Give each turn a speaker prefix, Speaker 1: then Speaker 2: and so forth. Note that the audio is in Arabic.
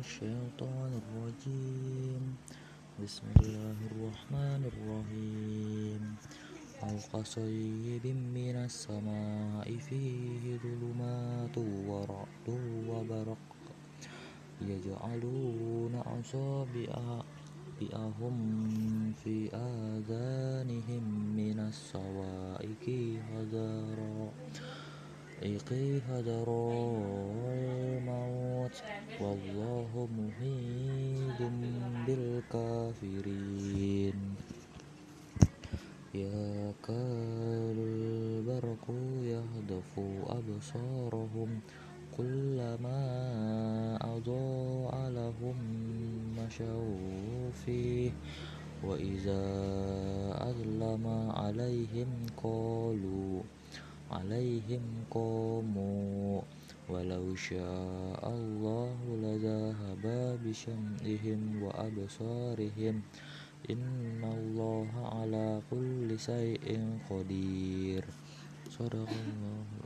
Speaker 1: الشيطان الرجيم. بسم الله الرحمن الرحيم. أو كصيب من السماء فيه ظلمات ورعد وبرق. يجعلون أصابعهم في آذانهم من الصواعق حذر الموت والله محيط بالكافرين. يكاد البرق يخطف أبصارهم كلما أضاء لهم مشوا فيه. وإذا أظلم عليهم قاموا ولو شاء الله bisam'ihim wa absarihim innallaha ala kulli syai'in qadir.